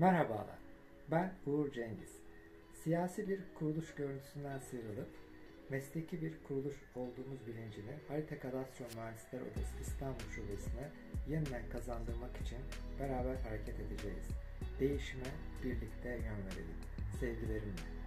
Merhabalar, ben Uğur Cengiz. Siyasi bir kuruluş görüntüsünden sıyrılıp mesleki bir kuruluş olduğumuz bilincini Harita Kadastro Mühendisler Odası İstanbul Şubesi'ne yeniden kazandırmak için beraber hareket edeceğiz. Değişime birlikte yön verelim. Sevgilerimle.